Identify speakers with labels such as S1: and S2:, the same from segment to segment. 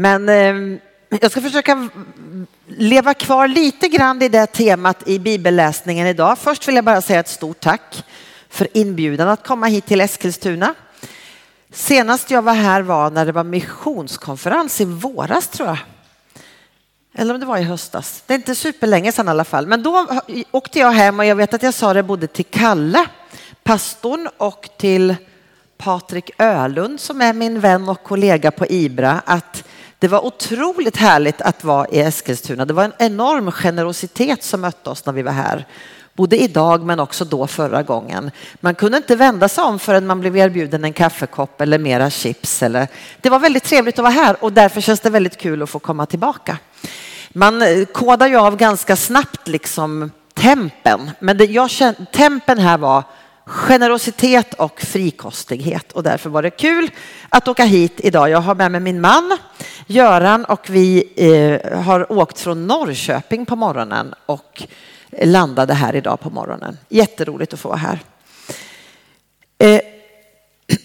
S1: Men eh, jag ska försöka leva kvar lite grann i det temat i bibelläsningen idag. Först vill jag bara säga ett stort tack för inbjudan att komma hit till Eskilstuna. Senast jag var här var när det var missionskonferens i våras tror jag. Eller om det var i höstas. Det är inte superlänge sedan i alla fall. Men då åkte jag hem och jag vet att jag sa det både till Kalle, pastorn och till Patrik Ölund som är min vän och kollega på Ibra att det var otroligt härligt att vara i Eskilstuna. Det var en enorm generositet som mötte oss när vi var här. Både idag men också då förra gången. Man kunde inte vända sig om förrän man blev erbjuden en kaffekopp eller mera chips. Eller... Det var väldigt trevligt att vara här och därför känns det väldigt kul att få komma tillbaka. Man eh, kodar ju av ganska snabbt liksom tempen. Men det jag kände, tempen här var generositet och frikostighet och därför var det kul att åka hit idag. Jag har med mig min man Göran och vi eh, har åkt från Norrköping på morgonen och landade här idag på morgonen. Jätteroligt att få vara här. Eh,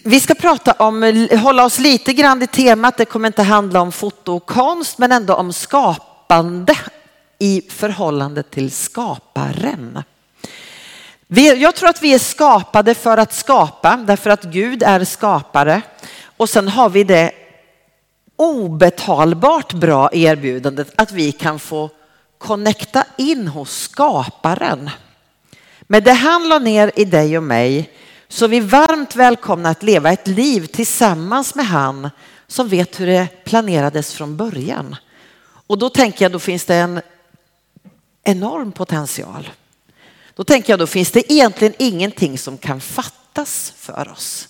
S1: vi ska prata om, hålla oss lite grann i temat. Det kommer inte handla om foto och konst, men ändå om skapande i förhållande till skaparen. Jag tror att vi är skapade för att skapa, därför att Gud är skapare. Och sen har vi det obetalbart bra erbjudandet att vi kan få connecta in hos skaparen. Med det han la ner i dig och mig så är vi varmt välkomna att leva ett liv tillsammans med han som vet hur det planerades från början. Och då tänker jag, då finns det en enorm potential. Då tänker jag, då finns det egentligen ingenting som kan fattas för oss.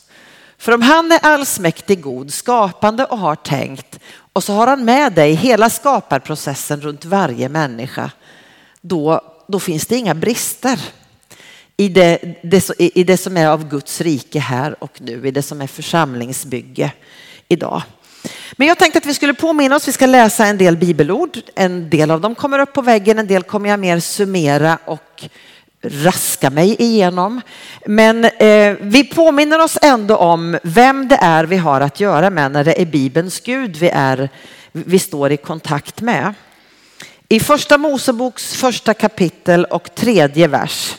S1: För om han är allsmäktig god, skapande och har tänkt och så har han med dig hela skaparprocessen runt varje människa, då, då finns det inga brister i det, det, i det som är av Guds rike här och nu, i det som är församlingsbygge idag. Men jag tänkte att vi skulle påminna oss, vi ska läsa en del bibelord. En del av dem kommer upp på väggen, en del kommer jag mer summera och raska mig igenom. Men eh, vi påminner oss ändå om vem det är vi har att göra med när det är Bibelns Gud vi, är, vi står i kontakt med. I första Moseboks första kapitel och tredje vers.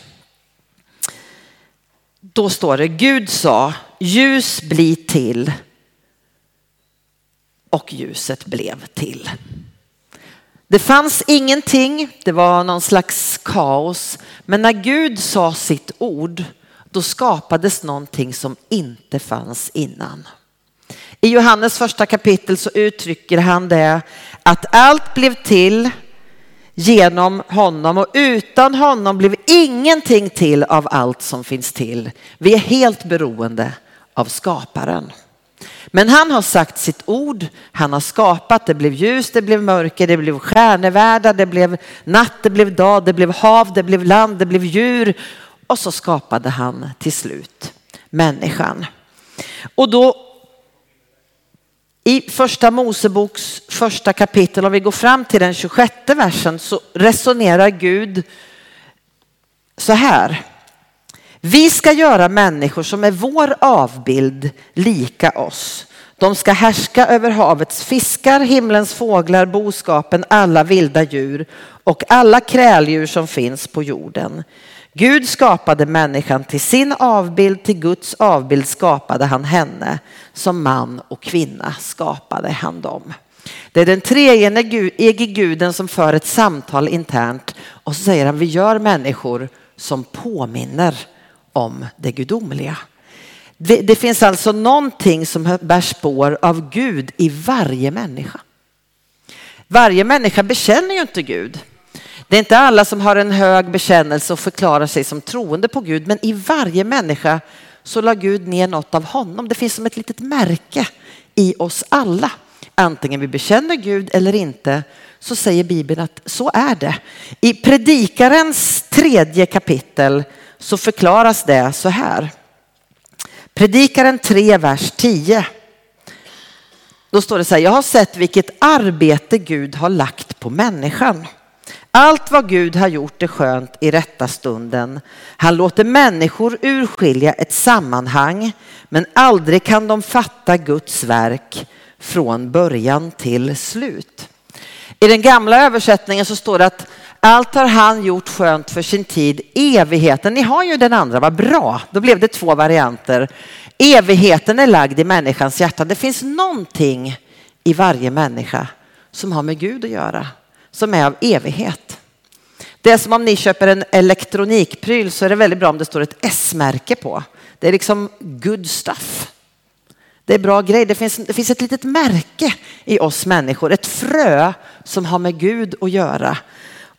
S1: Då står det Gud sa ljus bli till och ljuset blev till. Det fanns ingenting, det var någon slags kaos. Men när Gud sa sitt ord, då skapades någonting som inte fanns innan. I Johannes första kapitel så uttrycker han det att allt blev till genom honom och utan honom blev ingenting till av allt som finns till. Vi är helt beroende av skaparen. Men han har sagt sitt ord, han har skapat, det blev ljus, det blev mörker, det blev stjärnevärldar, det blev natt, det blev dag, det blev hav, det blev land, det blev djur. Och så skapade han till slut människan. Och då i första Moseboks första kapitel, om vi går fram till den 26 versen, så resonerar Gud så här. Vi ska göra människor som är vår avbild lika oss. De ska härska över havets fiskar, himlens fåglar, boskapen, alla vilda djur och alla kräldjur som finns på jorden. Gud skapade människan till sin avbild, till Guds avbild skapade han henne. Som man och kvinna skapade han dem. Det är den treenige guden som för ett samtal internt och så säger han vi gör människor som påminner om det gudomliga. Det, det finns alltså någonting som bär spår av Gud i varje människa. Varje människa bekänner ju inte Gud. Det är inte alla som har en hög bekännelse och förklarar sig som troende på Gud, men i varje människa så la Gud ner något av honom. Det finns som ett litet märke i oss alla. Antingen vi bekänner Gud eller inte så säger Bibeln att så är det. I Predikarens tredje kapitel så förklaras det så här. Predikaren 3, vers 10. Då står det så här, jag har sett vilket arbete Gud har lagt på människan. Allt vad Gud har gjort är skönt i rätta stunden. Han låter människor urskilja ett sammanhang, men aldrig kan de fatta Guds verk. från början till slut. I den gamla översättningen så står det att allt har han gjort skönt för sin tid, evigheten. Ni har ju den andra, vad bra. Då blev det två varianter. Evigheten är lagd i människans hjärta. Det finns någonting i varje människa som har med Gud att göra, som är av evighet. Det är som om ni köper en elektronikpryl så är det väldigt bra om det står ett S-märke på. Det är liksom good stuff. Det är bra grej. Det finns, det finns ett litet märke i oss människor, ett frö som har med Gud att göra.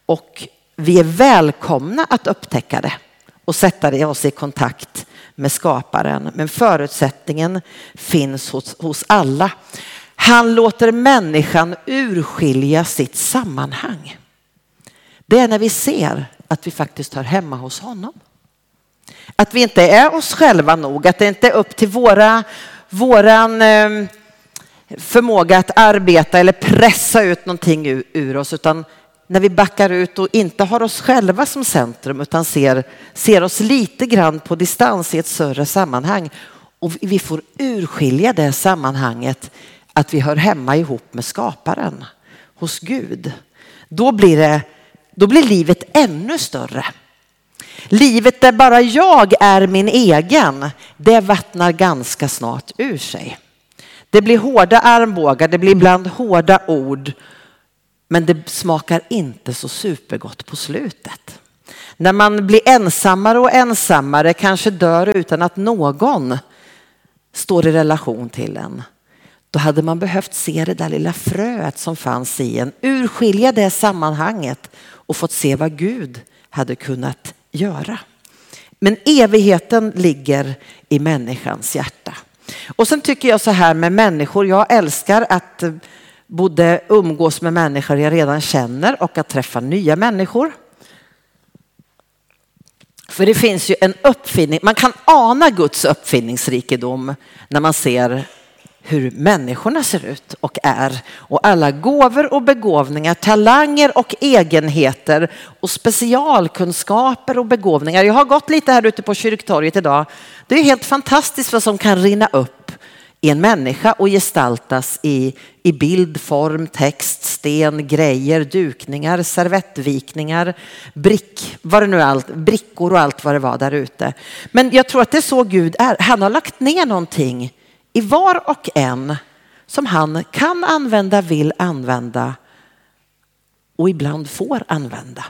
S1: Och vi är välkomna att upptäcka det och sätta det oss i kontakt med skaparen. Men förutsättningen finns hos, hos alla. Han låter människan urskilja sitt sammanhang. Det är när vi ser att vi faktiskt hör hemma hos honom. Att vi inte är oss själva nog, att det inte är upp till våra, våran eh, förmåga att arbeta eller pressa ut någonting ur, ur oss, utan när vi backar ut och inte har oss själva som centrum utan ser, ser oss lite grann på distans i ett större sammanhang. Och vi får urskilja det sammanhanget att vi hör hemma ihop med skaparen, hos Gud. Då blir, det, då blir livet ännu större. Livet där bara jag är min egen, det vattnar ganska snart ur sig. Det blir hårda armbågar, det blir ibland hårda ord men det smakar inte så supergott på slutet. När man blir ensammare och ensammare, kanske dör utan att någon står i relation till en. Då hade man behövt se det där lilla fröet som fanns i en, urskilja det sammanhanget och fått se vad Gud hade kunnat göra. Men evigheten ligger i människans hjärta. Och sen tycker jag så här med människor, jag älskar att eh, både umgås med människor jag redan känner och att träffa nya människor. För det finns ju en uppfinning, man kan ana Guds uppfinningsrikedom när man ser hur människorna ser ut och är och alla gåvor och begåvningar, talanger och egenheter och specialkunskaper och begåvningar. Jag har gått lite här ute på kyrktorget idag. Det är helt fantastiskt vad som kan rinna upp i en människa och gestaltas i, i bild, form, text, sten, grejer, dukningar, servettvikningar, brick, vad det nu allt, brickor och allt vad det var där ute. Men jag tror att det är så Gud är. Han har lagt ner någonting i var och en som han kan använda, vill använda och ibland får använda.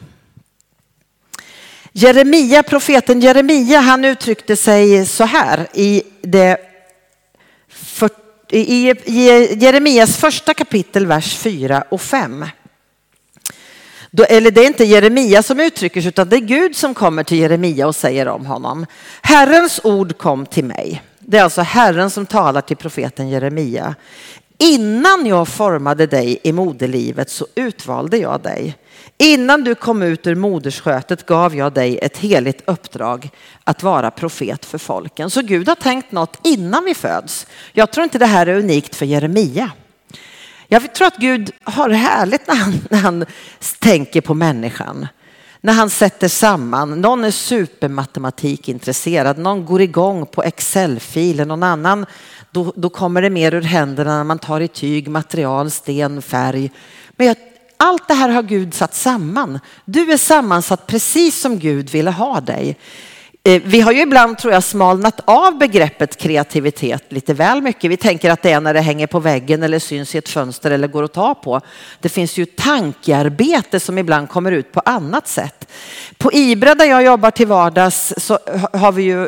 S1: Jeremia, profeten Jeremia, han uttryckte sig så här i det för, i, i Jeremias första kapitel, vers 4 och 5. Då, eller det är inte Jeremia som uttrycker sig utan det är Gud som kommer till Jeremia och säger om honom. Herrens ord kom till mig. Det är alltså Herren som talar till profeten Jeremia. Innan jag formade dig i moderlivet så utvalde jag dig. Innan du kom ut ur moderskötet gav jag dig ett heligt uppdrag att vara profet för folken. Så Gud har tänkt något innan vi föds. Jag tror inte det här är unikt för Jeremia. Jag tror att Gud har det härligt när han, när han tänker på människan. När han sätter samman, någon är supermatematikintresserad, någon går igång på Excel-filer, någon annan då, då kommer det mer ur händerna när man tar i tyg, material, sten, färg. Men jag, allt det här har Gud satt samman. Du är sammansatt precis som Gud ville ha dig. Eh, vi har ju ibland, tror jag, smalnat av begreppet kreativitet lite väl mycket. Vi tänker att det är när det hänger på väggen eller syns i ett fönster eller går att ta på. Det finns ju tankearbete som ibland kommer ut på annat sätt. På Ibra där jag jobbar till vardags så har vi ju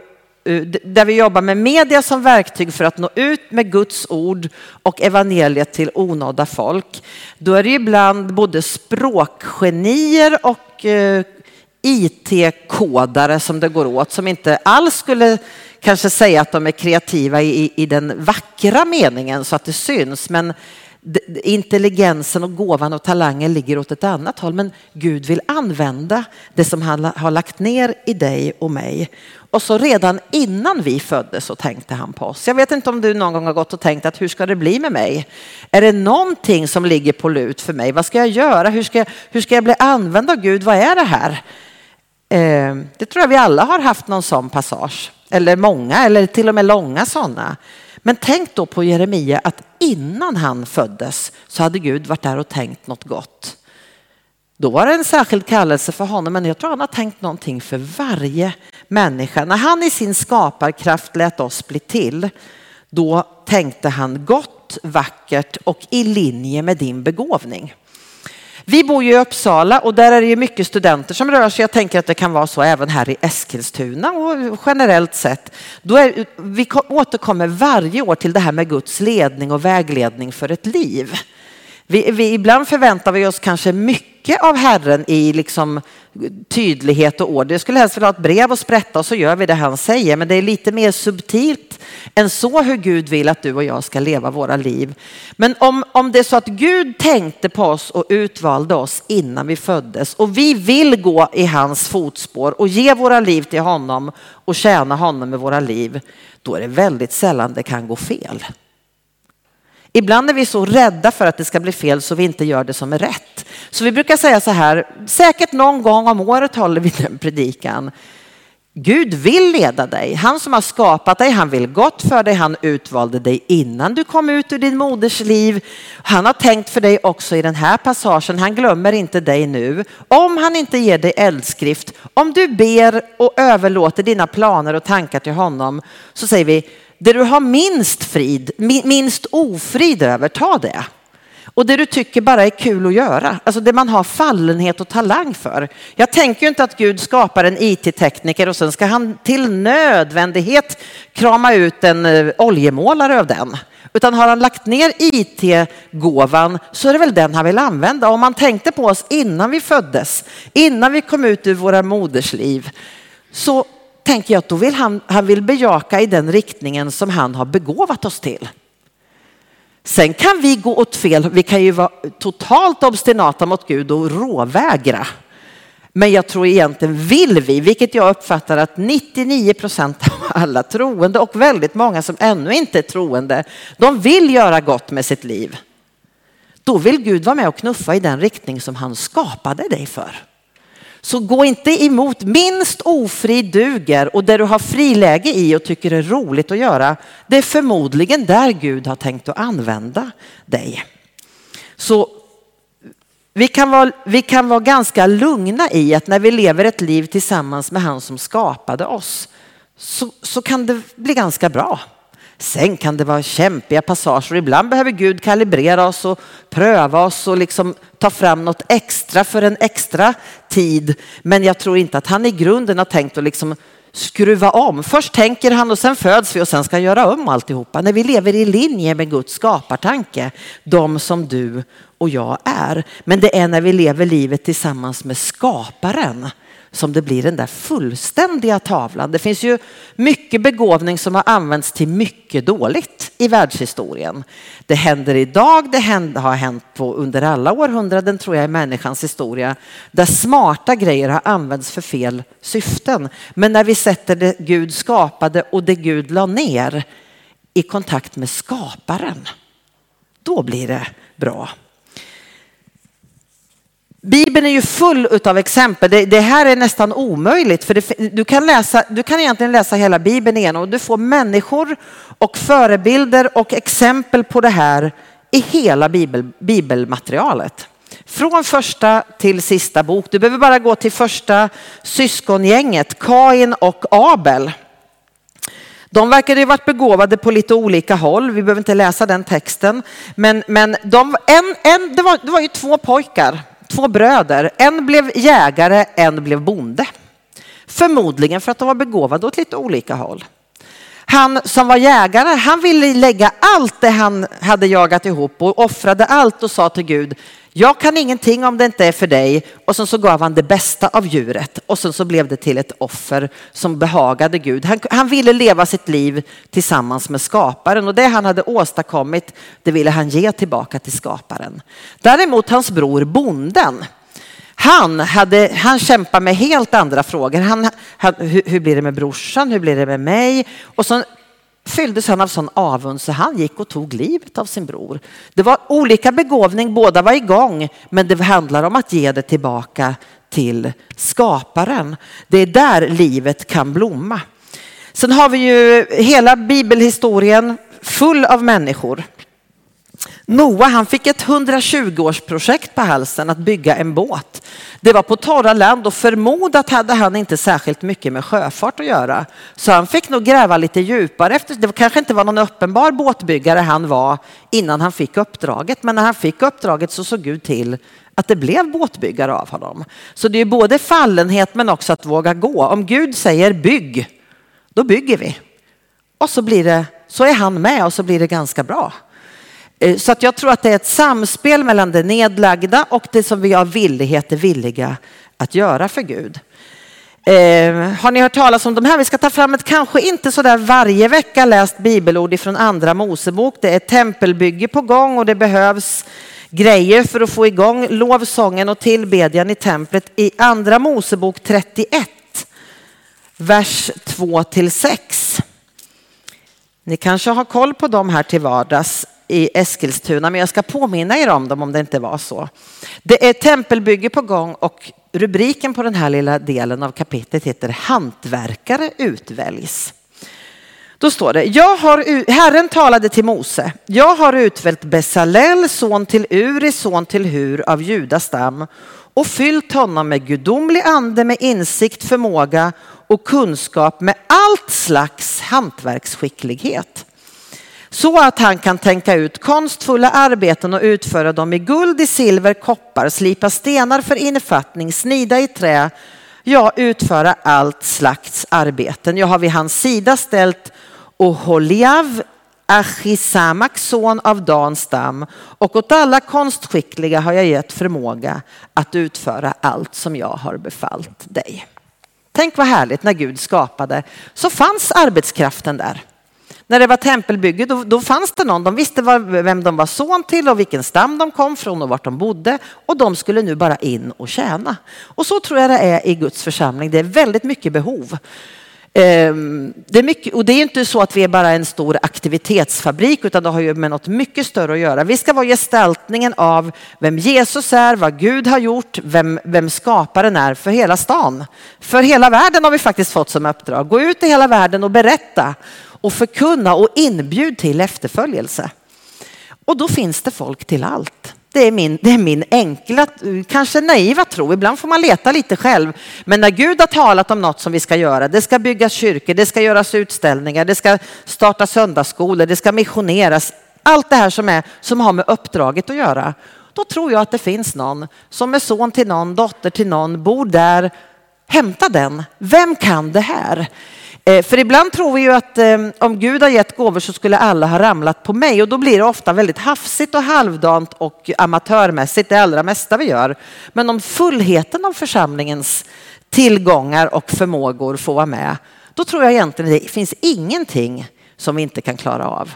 S1: eh, där vi jobbar med media som verktyg för att nå ut med Guds ord och evangeliet till onådda folk. Då är det ibland både språkgenier och eh, IT-kodare som det går åt som inte alls skulle kanske säga att de är kreativa i, i den vackra meningen så att det syns. Men intelligensen och gåvan och talangen ligger åt ett annat håll. Men Gud vill använda det som han har lagt ner i dig och mig. Och så redan innan vi föddes så tänkte han på oss. Jag vet inte om du någon gång har gått och tänkt att hur ska det bli med mig? Är det någonting som ligger på lut för mig? Vad ska jag göra? Hur ska jag, hur ska jag bli använd av Gud? Vad är det här? Eh, det tror jag vi alla har haft någon sån passage. Eller många, eller till och med långa sådana. Men tänk då på Jeremia att innan han föddes så hade Gud varit där och tänkt något gott. Då var det en särskild kallelse för honom, men jag tror han har tänkt någonting för varje människa. När han i sin skaparkraft lät oss bli till, då tänkte han gott, vackert och i linje med din begåvning. Vi bor ju i Uppsala och där är det ju mycket studenter som rör sig. Jag tänker att det kan vara så även här i Eskilstuna och generellt sett. Då är, vi återkommer varje år till det här med Guds ledning och vägledning för ett liv. Vi, vi, ibland förväntar vi oss kanske mycket av Herren i liksom tydlighet och ord. Jag skulle helst vilja ha ett brev och sprätta och så gör vi det han säger. Men det är lite mer subtilt än så hur Gud vill att du och jag ska leva våra liv. Men om, om det är så att Gud tänkte på oss och utvalde oss innan vi föddes och vi vill gå i hans fotspår och ge våra liv till honom och tjäna honom med våra liv, då är det väldigt sällan det kan gå fel. Ibland är vi så rädda för att det ska bli fel så vi inte gör det som är rätt. Så vi brukar säga så här, säkert någon gång om året håller vi den predikan. Gud vill leda dig. Han som har skapat dig, han vill gott för dig. Han utvalde dig innan du kom ut ur din moders liv. Han har tänkt för dig också i den här passagen. Han glömmer inte dig nu. Om han inte ger dig eldskrift, om du ber och överlåter dina planer och tankar till honom, så säger vi det du har minst frid, minst ofrid över, ta det. Och det du tycker bara är kul att göra, alltså det man har fallenhet och talang för. Jag tänker ju inte att Gud skapar en IT-tekniker och sen ska han till nödvändighet krama ut en eh, oljemålare av den. Utan har han lagt ner IT-gåvan så är det väl den han vill använda. Om man tänkte på oss innan vi föddes, innan vi kom ut ur våra modersliv, så tänker jag att då vill han, han vill bejaka i den riktningen som han har begåvat oss till. Sen kan vi gå åt fel, vi kan ju vara totalt obstinata mot Gud och råvägra. Men jag tror egentligen vill vi, vilket jag uppfattar att 99 procent av alla troende och väldigt många som ännu inte är troende, de vill göra gott med sitt liv. Då vill Gud vara med och knuffa i den riktning som han skapade dig för. Så gå inte emot. Minst ofri duger och det du har friläge i och tycker är roligt att göra, det är förmodligen där Gud har tänkt att använda dig. Så vi kan, vara, vi kan vara ganska lugna i att när vi lever ett liv tillsammans med han som skapade oss så, så kan det bli ganska bra. Sen kan det vara kämpiga passager. Ibland behöver Gud kalibrera oss och pröva oss och liksom ta fram något extra för en extra tid. Men jag tror inte att han i grunden har tänkt att liksom skruva om. Först tänker han och sen föds vi och sen ska han göra om alltihopa. När vi lever i linje med Guds skapartanke, de som du och jag är. Men det är när vi lever livet tillsammans med skaparen som det blir den där fullständiga tavlan. Det finns ju mycket begåvning som har använts till mycket dåligt i världshistorien. Det händer idag, det har hänt på under alla århundraden tror jag i människans historia, där smarta grejer har använts för fel syften. Men när vi sätter det Gud skapade och det Gud la ner i kontakt med skaparen, då blir det bra. Bibeln är ju full av exempel. Det, det, här är nästan omöjligt för det, du, kan läsa, du kan egentligen läsa hela Bibeln igen och du får människor och förebilder och exempel på det här i hela Bibel, bibelmaterialet. Från första till sista bok. Du behöver bara gå till första syskongänget, Kain och Abel. De verkade ju varit begåvade på lite olika håll. Vi behöver inte läsa den texten. Men, men de, en, en, det, var, det var ju två pojkar två bröder. En blev jägare, en blev bonde. Förmodligen för att de var begåvade åt lite olika håll. Han som var jägare, han ville lägga allt det han hade jagat ihop och offrade allt och sa till Gud, jag kan ingenting om det inte är för dig. Och sen så gav han det bästa av djuret och sen så blev det till ett offer som behagade Gud. Han, han ville leva sitt liv tillsammans med skaparen och det han hade åstadkommit, det ville han ge tillbaka till skaparen. Däremot hans bror bonden, han, hade, han kämpade med helt andra frågor. Han, han, hur, hur, blir det med brorsan? Hur blir det med mig? Och så fylldes han av sån avund så han gick och tog livet av sin bror. Det var olika begåvning, båda var igång, men det handlar om att ge det tillbaka till skaparen. Det är där livet kan blomma. Sen har vi ju hela bibelhistorien full av människor. Noa han fick ett 120-årsprojekt på halsen att bygga en båt. Det var på torra land och förmodat hade han inte särskilt mycket med sjöfart att göra. Så han fick nog gräva lite djupare. Efter, det kanske inte var någon uppenbar båtbyggare han var innan han fick uppdraget. Men när han fick uppdraget så såg Gud till att det blev båtbyggare av honom. Så det är både fallenhet men också att våga gå. Om Gud säger bygg, då bygger vi. Och så, blir det, så är han med och så blir det ganska bra. Eh, så att jag tror att det är ett samspel mellan det nedlagda och det som vi av villighet är villiga att göra för Gud. Eh, har ni hört talas om de här? Vi ska ta fram ett kanske inte så där varje vecka läst bibelord ifrån andra Mosebok. Det är tempelbygge på gång och det behövs grejer för att få igång lovsången och tillbedjan i templet i andra Mosebok 31, vers 2 till 6. Ni kanske har koll på dem här till vardags i Eskilstuna, men jag ska påminna er om dem om det inte var så. Det är tempelbygge på gång och rubriken på den här lilla delen av kapitlet heter Hantverkare utväljs. Då står det, jag har, Herren talade till Mose, jag har utvält Besalel, son till Uri, son till Hur av Judas stam och fyllt honom med gudomlig ande, med insikt, förmåga och kunskap med allt slags hantverksskicklighet så att han kan tänka ut konstfulla arbeten och utföra dem i guld, i silver, koppar, slipa stenar för infattning, snida i trä, ja, utföra allt slags arbeten. Jag har vid hans sida ställt Oholiav, Achisamak, son av Danstam, och åt alla konstskickliga har jag gett förmåga att utföra allt som jag har befallt dig. Tänk vad härligt när Gud skapade så fanns arbetskraften där. När det var tempelbygge då, då fanns det någon, de visste var, vem de var son till och vilken stam de kom från och vart de bodde och de skulle nu bara in och tjäna. Och så tror jag det är i Guds församling, det är väldigt mycket behov. Ehm, det är mycket, och det är inte så att vi är bara en stor aktivitetsfabrik utan det har ju med något mycket större att göra. Vi ska vara gestaltningen av vem Jesus är, vad Gud har gjort, vem, vem skaparen är för hela stan. För hela världen har vi faktiskt fått som uppdrag. Gå ut i hela världen och berätta och förkunna och inbjud till efterföljelse. Och då finns det folk till allt. Det är, min, det är min enkla, kanske naiva tro. Ibland får man leta lite själv. Men när Gud har talat om något som vi ska göra, det ska byggas kyrkor, det ska göras utställningar, det ska starta söndagsskolor, det ska missioneras. Allt det här som, är, som har med uppdraget att göra. Då tror jag att det finns någon som är son till någon, dotter till någon, bor där. Hämta den. Vem kan det här? Eh, för ibland tror vi ju att eh, om Gud har gett gåvor så skulle alla ha ramlat på mig och då blir det ofta väldigt hafsigt och halvdant och amatörmässigt det allra mesta vi gör. Men om fullheten av församlingens tillgångar och förmågor får vara med, då tror jag egentligen det finns ingenting som vi inte kan klara av.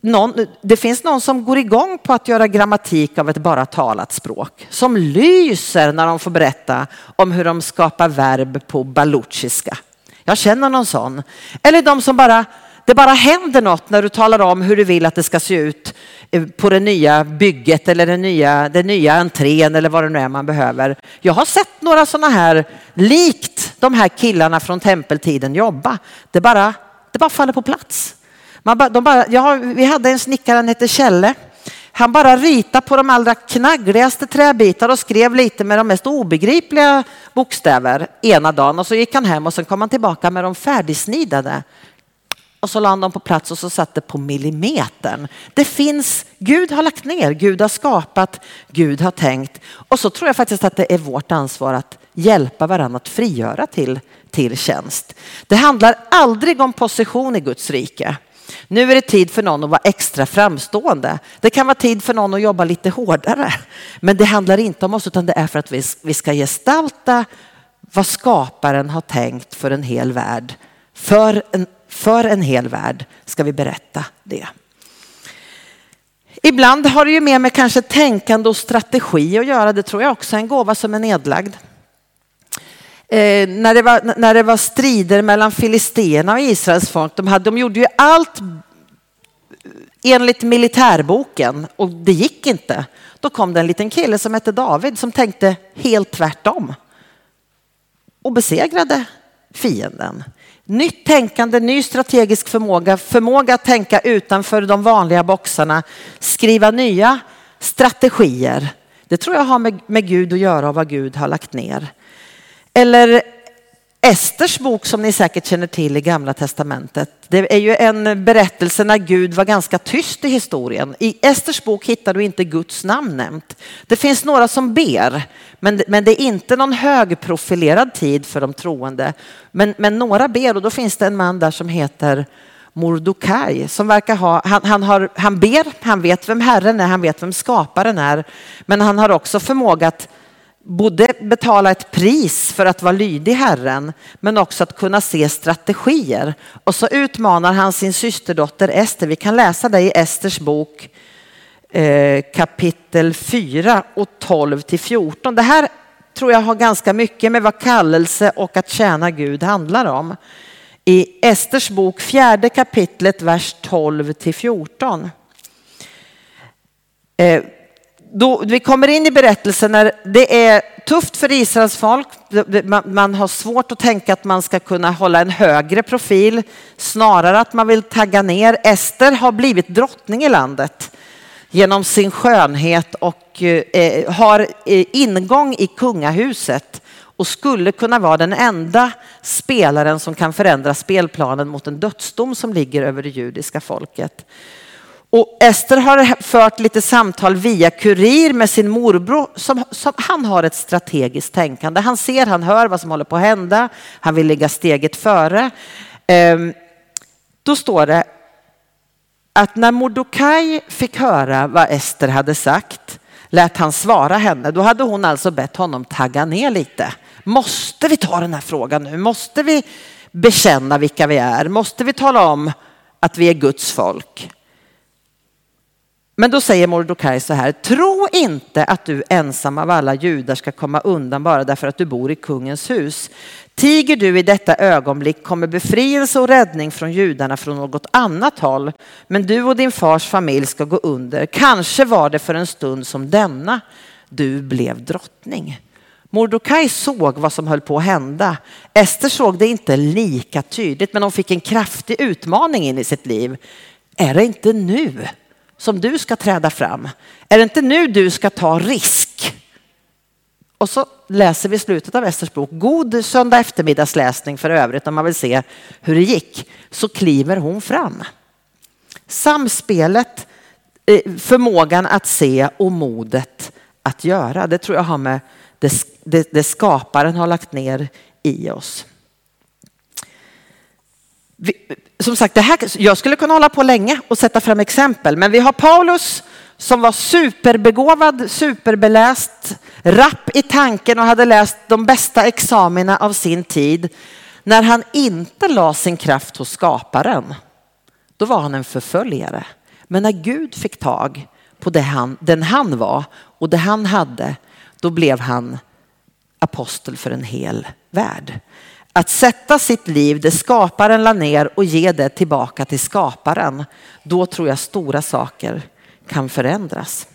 S1: Någon, det finns någon som går igång på att göra grammatik av ett bara talat språk. Som lyser när de får berätta om hur de skapar verb på baluchiska. Jag känner någon sån. Eller de som bara, det bara händer något när du talar om hur du vill att det ska se ut eh, på det nya bygget eller den nya, den nya entrén eller vad det nu är man behöver. Jag har sett några sådana här, likt de här killarna från tempeltiden jobba. Det bara, det bara faller på plats. Man bara, de bara, ja, vi hade en snickare, han hette Kjelle. Han bara ritade på de allra knaggligaste träbitar och skrev lite med de mest obegripliga bokstäver ena dagen och så gick han hem och sen kom han tillbaka med de färdigsnidade. Och så la han dem på plats och så satt det på millimetern. Det finns, Gud har lagt ner, Gud har skapat, Gud har tänkt. Och så tror jag faktiskt att det är vårt ansvar att hjälpa varandra att frigöra till, till tjänst. Det handlar aldrig om position i Guds rike. Nu är det tid för någon att vara extra framstående. Det kan vara tid för någon att jobba lite hårdare. Men det handlar inte om oss utan det är för att vi ska gestalta vad skaparen har tänkt för en hel värld. För en, för en hel värld ska vi berätta det. Ibland har det ju mer med kanske tänkande och strategi att göra. Det tror jag också är en gåva som är nedlagd. Eh, när, det var, när det var strider mellan filisterna och Israels folk, de, hade, de gjorde ju allt enligt militärboken och det gick inte. Då kom det en liten kille som hette David som tänkte helt tvärtom och besegrade fienden. Nytt tänkande, ny strategisk förmåga, förmåga att tänka utanför de vanliga boxarna, skriva nya strategier. Det tror jag har med, med Gud att göra och vad Gud har lagt ner. Eller Esters bok som ni säkert känner till i Gamla Testamentet. Det är ju en berättelse när Gud var ganska tyst i historien. I Esters bok hittar du inte Guds namn nämnt. Det finns några som ber, men, men det är inte någon högprofilerad tid för de troende. Men, men några ber och då finns det en man där som heter Mordokaj som verkar ha, han, han, har, han ber, han vet vem Herren är, han vet vem skaparen är, men han har också förmåga att både betala ett pris för att vara lydig Herren, men också att kunna se strategier. Och så utmanar han sin systerdotter Ester. Vi kan läsa det i Esters bok eh, kapitel 4 och 12 till 14. Det här tror jag har ganska mycket med vad kallelse och att tjäna Gud handlar om. I Esters bok, fjärde kapitlet, vers 12 till 14. Då, vi kommer in i berättelsen när det är tufft för Israels folk. Man, man, har svårt att tänka att man ska kunna hålla en högre profil. Snarare att man vill tagga ner. Ester har blivit drottning i landet genom sin skönhet och eh, eh har eh, ingång i kungahuset och skulle kunna vara den enda spelaren som kan förändra spelplanen mot en dödsdom som ligger över det judiska folket. Och Ester har fört lite samtal via kurir med sin morbror. Som, som, han har ett strategiskt tänkande. Han ser, han hör vad som håller på att hända. Han vill ligga steget före. Ehm, då står det att när Mordokaj fick höra vad Ester hade sagt lät han svara henne. Då hade hon alltså bett honom tagga ner lite. Måste vi ta den här frågan nu? Måste vi bekänna vilka vi är? Måste vi tala om att vi är Guds folk? Men då säger Mordokaj så här, tro inte att du ensam av alla judar ska komma undan bara därför att du bor i kungens hus. Tiger du i detta ögonblick kommer befrielse och räddning från judarna från något annat håll. Men du och din fars familj ska gå under. Kanske var det för en stund som denna du blev drottning. Mordokaj såg vad som höll på att hända. Ester såg det inte lika tydligt, men hon fick en kraftig utmaning in i sitt liv. Är det inte nu som du ska träda fram? Är det inte nu du ska ta risk? Och så läser vi slutet av Esters bok. God söndag eftermiddagsläsning för övrigt om man vill se hur det gick. Så kliver hon fram. Samspelet, eh, förmågan att se och modet att göra. Det tror jag har med det, det, det skaparen har lagt ner i oss. Vi, som sagt, det här, jag skulle kunna hålla på länge och sätta fram exempel, men vi har Paulus som var superbegåvad, superbeläst, rapp i tanken och hade läst de bästa examina av sin tid. När han inte la sin kraft hos skaparen, då var han en förföljare. Men när Gud fick tag på det han, den han var och det han hade, då blev han apostel för en hel värld. Att sätta sitt liv det skaparen la ner och ge det tillbaka till skaparen, då tror jag stora saker kan förändras.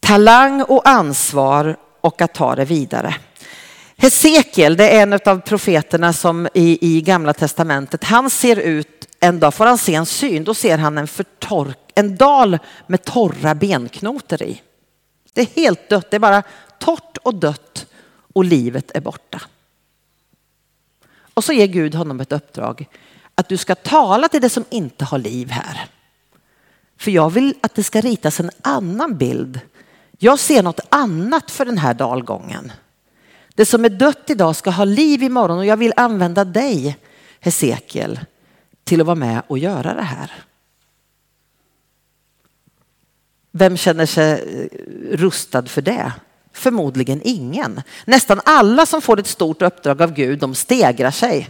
S1: Talang och ansvar och att ta det vidare. Hesekiel, det är en av profeterna som i, i gamla testamentet, han ser ut, en dag får han se en syn, då ser han en, förtork, en dal med torra benknotor i. Det är helt dött, det är bara torrt och dött och livet är borta. Och så ger Gud honom ett uppdrag att du ska tala till det som inte har liv här. För jag vill att det ska ritas en annan bild. Jag ser något annat för den här dalgången. Det som är dött idag ska ha liv imorgon och jag vill använda dig, Hesekiel, till att vara med och göra det här. Vem känner sig eh, rustad för det? Förmodligen ingen. Nästan alla som får ett stort uppdrag av Gud, de stegrar sig.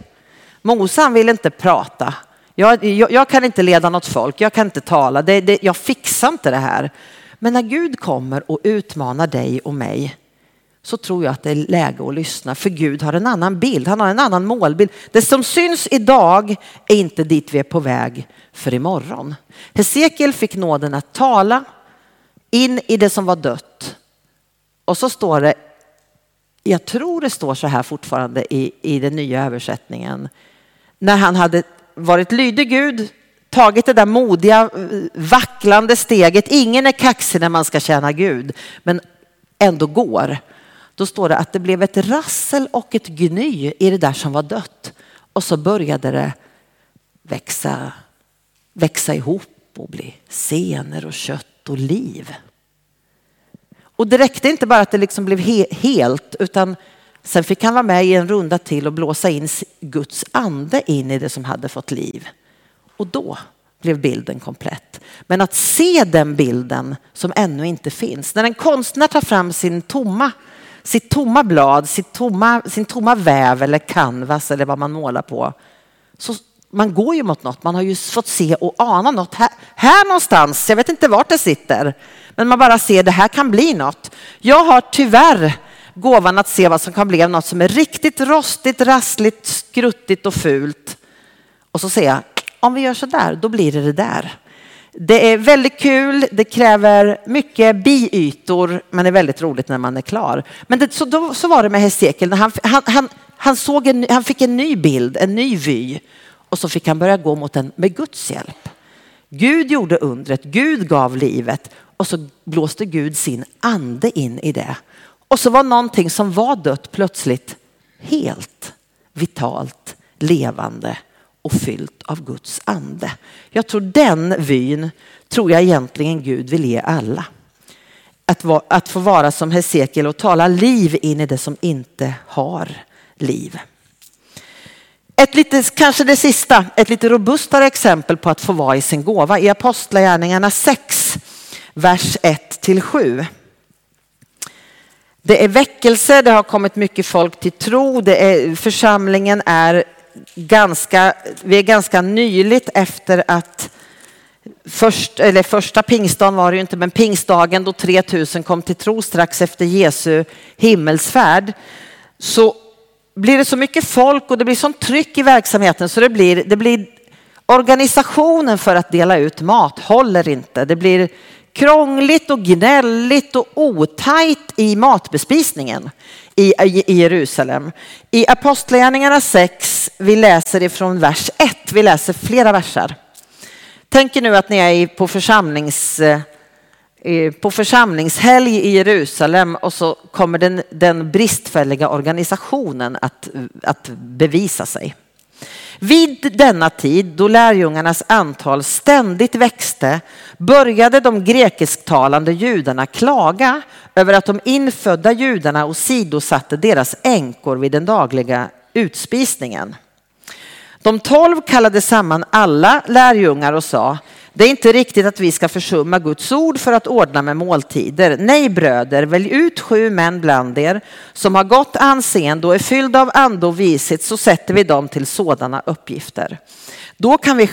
S1: Mose vill inte prata. Jag, jag, jag, kan inte leda något folk, jag kan inte tala, det, det, jag fixar inte det här. Men när Gud kommer och utmanar dig och mig så tror jag att det är läge att lyssna. För Gud har en annan bild, han har en annan målbild. Det som syns idag är inte dit vi är på väg för imorgon. Hesekiel fick nåden att tala in i det som var dött. Och så står det jag tror det står så här fortfarande i, i den nya översättningen. När han hade varit lydig Gud, tagit det där modiga, vacklande steget. Ingen är kaxig när man ska tjäna Gud, men ändå går. Då står det att det blev ett rassel och ett gny i det där som var dött. Och så började det växa, växa ihop och bli senor och kött och liv. Och det räckte inte bara att det liksom blev he helt, utan sen fick han vara med i en runda till och blåsa in Guds ande in i det som hade fått liv. Och då blev bilden komplett. Men att se den bilden som ännu inte finns. När en konstnär tar fram sin tomma, sitt tomma blad, sitt tomma, sin tomma väv eller canvas eller vad man målar på. Så man går ju mot något. Man har ju fått se och ana något här, här någonstans. Jag vet inte vart det sitter. Men man bara ser det här kan bli något. Jag har tyvärr gåvan att se vad som kan bli av något som är riktigt rostigt, rassligt, skruttigt och fult. Och så ser jag, om vi gör så där, då blir det det där. Det är väldigt kul, det kräver mycket biytor, men det är väldigt roligt när man är klar. Men det, så, då, så var det med Hesekiel, han, han, han, han, såg en, han fick en ny bild, en ny vy. Och så fick han börja gå mot den med Guds hjälp. Gud gjorde undret, Gud gav livet och så blåste Gud sin ande in i det. Och så var någonting som var dött plötsligt helt vitalt, levande och fyllt av Guds ande. Jag tror den vyn tror jag egentligen Gud vill ge alla. Att, va, att få vara som Hesekiel och tala liv in i det som inte har liv. Ett lite, kanske det sista, ett lite robustare exempel på att få vara i sin gåva i Apostlagärningarna 6, vers 1 till 7. Det är väckelse, det har kommit mycket folk till tro, det är, församlingen är ganska, vi är ganska nyligt efter att först, eller första pingstdagen var det ju inte, men pingstdagen då 3000 kom till tro strax efter Jesu himmelsfärd. Så blir det så mycket folk och det blir sånt tryck i verksamheten så det blir, det blir organisationen för att dela ut mat håller inte. Det blir krångligt och gnälligt och otajt i matbespisningen i, i Jerusalem. I Apostlagärningarna 6, vi läser ifrån vers 1, vi läser flera versar. Tänk er nu att ni är på församlings Eh, på församlingshelg i Jerusalem och så kommer den, den bristfälliga organisationen att, att bevisa sig. Vid denna tid, då lärjungarnas antal ständigt växte, började de grekisktalande judarna klaga över att de infödda judarna åsidosatte deras änkor vid den dagliga utspisningen. De tolv kallade samman alla lärjungar och sa det är inte riktigt att vi ska försumma Guds ord för att ordna med måltider. Nej bröder, välj ut sju män bland er som har gott anseende och är fyllda av ande och vishet så sätter vi dem till sådana uppgifter. Då kan vi